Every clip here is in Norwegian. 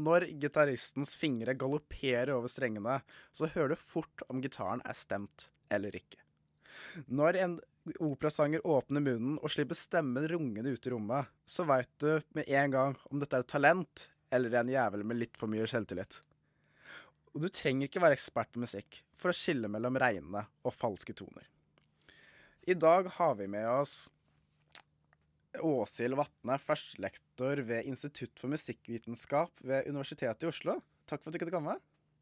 når gitaristens fingre galopperer over strengene, så hører du fort om gitaren er stemt eller ikke. Når en operasanger åpner munnen og slipper stemmen rungende ut i rommet, så veit du med en gang om dette er et talent eller en jævel med litt for mye selvtillit. Og du trenger ikke være ekspert på musikk for å skille mellom reine og falske toner. I dag har vi med oss Åshild Vatne, førstelektor ved Institutt for musikkvitenskap ved Universitetet i Oslo. Takk for at du kunne komme.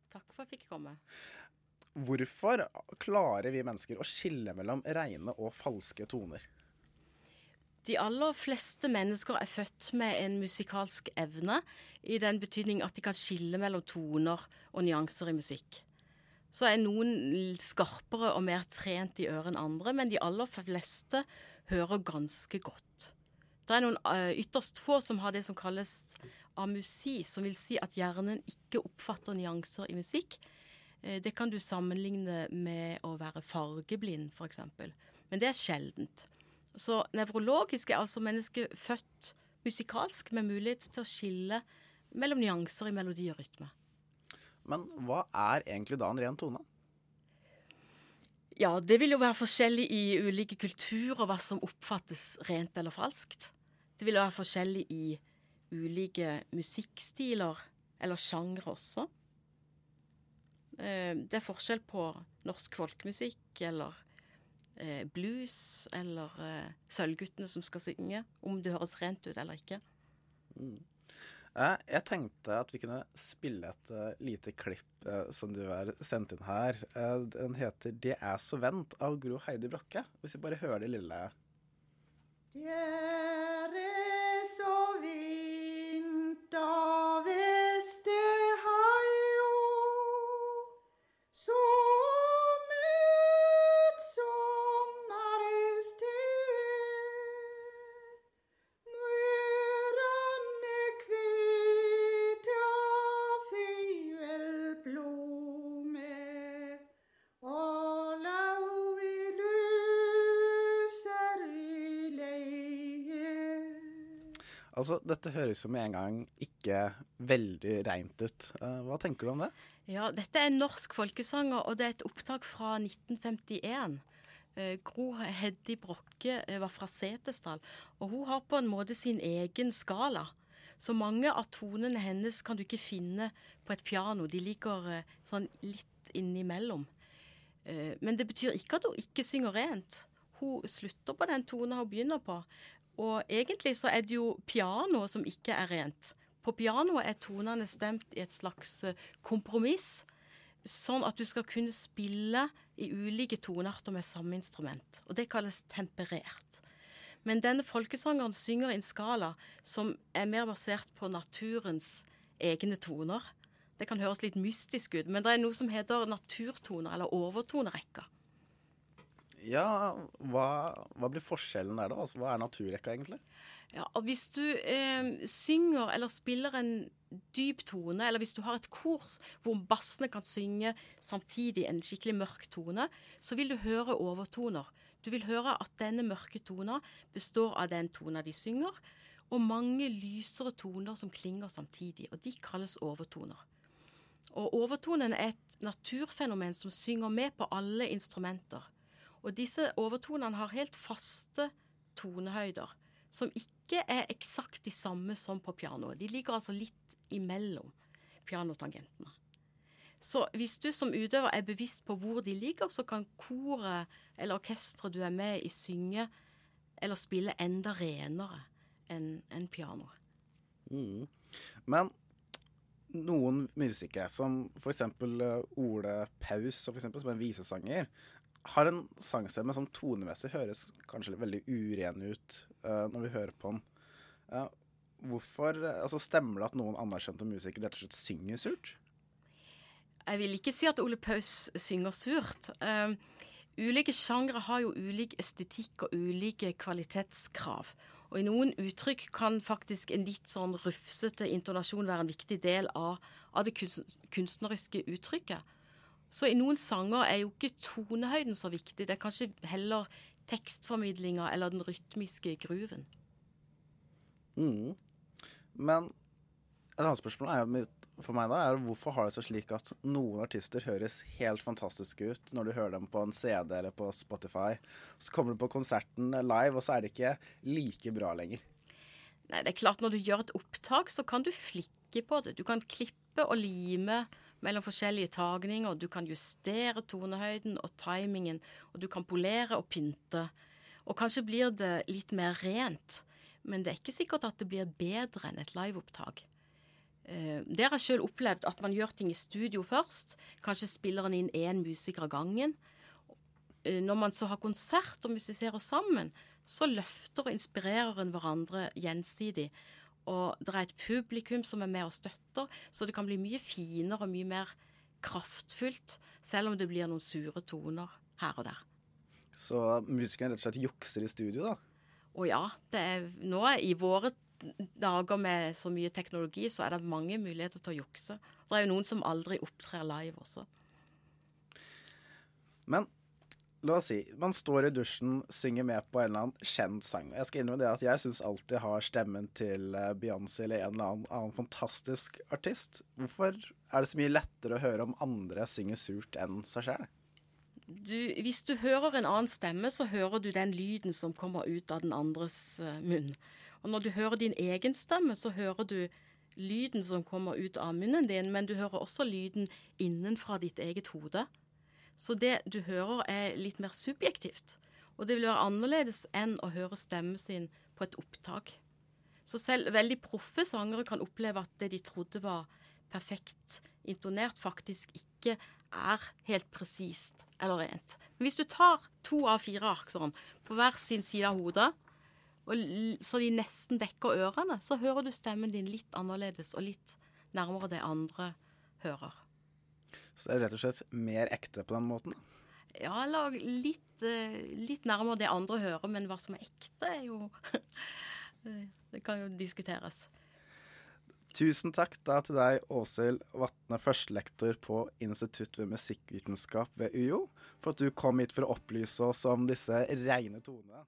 Takk for at jeg fikk komme. Hvorfor klarer vi mennesker å skille mellom rene og falske toner? De aller fleste mennesker er født med en musikalsk evne, i den betydning at de kan skille mellom toner og nyanser i musikk. Så er noen skarpere og mer trent i øret enn andre, men de aller fleste hører ganske godt. Det er noen uh, ytterst få som har det som kalles amusi, som vil si at hjernen ikke oppfatter nyanser i musikk. Uh, det kan du sammenligne med å være fargeblind, f.eks. Men det er sjeldent. Så nevrologisk er altså mennesket født musikalsk med mulighet til å skille mellom nyanser i melodi og rytme. Men hva er egentlig da en ren tone? Ja, det vil jo være forskjellig i ulike kulturer hva som oppfattes rent eller falskt. Det vil være forskjellig i ulike musikkstiler eller sjangre også. Eh, det er forskjell på norsk folkemusikk eller eh, blues eller eh, Sølvguttene som skal synge, om det høres rent ut eller ikke. Mm. Jeg tenkte at vi kunne spille et lite klipp som du har sendt inn her. Den heter 'Det er så vent' av Gro Heidi Brokke. Hvis vi bare hører det lille Det Altså, Dette høres jo med en gang ikke veldig reint ut. Uh, hva tenker du om det? Ja, Dette er en norsk folkesanger, og det er et opptak fra 1951. Uh, Gro Heddi Brokke uh, var fra Setesdal, og hun har på en måte sin egen skala. Så mange av tonene hennes kan du ikke finne på et piano. De ligger sånn litt innimellom. men det betyr ikke at hun ikke synger rent. Hun slutter på den tonen hun begynner på. Og egentlig så er det jo pianoet som ikke er rent. På pianoet er tonene stemt i et slags eh, kompromiss, sånn at du skal kunne spille i ulike tonearter med samme instrument. Og det kalles temperert. Men denne folkesangeren synger i en skala som er mer basert på naturens egne toner. Det kan høres litt mystisk ut, men det er noe som heter naturtoner, eller overtonerekker. Ja, hva, hva, blir forskjellen der, da? Altså, hva er naturrekka, egentlig? Ja, og Hvis du eh, synger eller spiller en dyp tone, eller hvis du har et kors hvor bassene kan synge samtidig en skikkelig mørk tone, så vil du høre overtoner. Du vil høre at denne mørke tona består av den tona de synger, og mange lysere toner som klinger samtidig. Og de kalles overtoner. Og overtonen er et naturfenomen som synger med på alle instrumenter. Og disse overtonene har helt faste tonehøyder, som ikke er eksakt de samme som på pianoet. De ligger altså litt imellom pianotangentene. Så hvis du som utøver er bevisst på hvor de ligger, så kan koret eller orkesteret du er med i, synge eller spille enda renere enn en pianoet. Mm. Men noen musikere, som f.eks. Eh, Ole Paus, for eksempel, som er visesanger, har en sangstemme som tonemessig høres kanskje veldig uren ut uh, når vi hører på den. Uh, hvorfor altså Stemmer det at noen anerkjente musikere rett og slett synger surt? Jeg vil ikke si at Ole Paus synger surt. Uh, ulike sjangre har jo ulik estetikk og ulike kvalitetskrav. Og i noen uttrykk kan faktisk en litt sånn rufsete intonasjon være en viktig del av, av det kunstneriske uttrykket. Så i noen sanger er jo ikke tonehøyden så viktig, det er kanskje heller tekstformidlinga eller den rytmiske gruven. Mm. Men Et annet spørsmål er, for meg da, er hvorfor har det seg slik at noen artister høres helt fantastiske ut når du hører dem på en CD eller på Spotify. Så kommer du på konserten live, og så er det ikke like bra lenger. Nei, det er klart Når du gjør et opptak, så kan du flikke på det. Du kan klippe og lime mellom forskjellige tagninger. Du kan justere tonehøyden og timingen. Og du kan polere og pynte. Og kanskje blir det litt mer rent. Men det er ikke sikkert at det blir bedre enn et liveopptak. Eh, Det har sjøl opplevd, at man gjør ting i studio først. Kanskje spiller en inn én musiker av gangen. Eh, Når man så har konsert og musiserer sammen, så løfter og inspirerer en hverandre gjensidig. Og det er et publikum som er med og støtter, så det kan bli mye finere og mye mer kraftfullt, selv om det blir noen sure toner her og der. Så musikerne rett og slett jukser i studio, da. Å ja, det er, nå i våre dager med så mye teknologi, så er det mange muligheter til å jukse. Det er jo noen som aldri opptrer live også. Men la oss si, man står i dusjen, synger med på en eller annen kjent sang. Jeg skal innrømme det at jeg syns alltid har stemmen til eh, Beyoncé eller en eller annen, annen fantastisk artist. Hvorfor er det så mye lettere å høre om andre synger surt enn seg sjøl? Hvis du hører en annen stemme, så hører du den lyden som kommer ut av den andres eh, munn. Og når du hører din egen stemme, så hører du lyden som kommer ut av munnen din, men du hører også lyden innenfra ditt eget hode. Så det du hører, er litt mer subjektivt. Og det vil være annerledes enn å høre stemmen sin på et opptak. Så selv veldig proffe sangere kan oppleve at det de trodde var perfekt intonert, faktisk ikke er helt presist eller rent. Men hvis du tar to av fire ark sånn, på hver sin side av hodet, så de nesten dekker ørene, så hører du stemmen din litt annerledes og litt nærmere det andre hører. Så er det rett og slett mer ekte på den måten. da. Ja, eller litt, eh, litt nærmere det andre hører, men hva som er ekte, er jo Det kan jo diskuteres. Tusen takk da til deg, Åshild Vatne, førstelektor på Institutt ved musikkvitenskap ved UiO, for at du kom hit for å opplyse oss om disse reine tonene.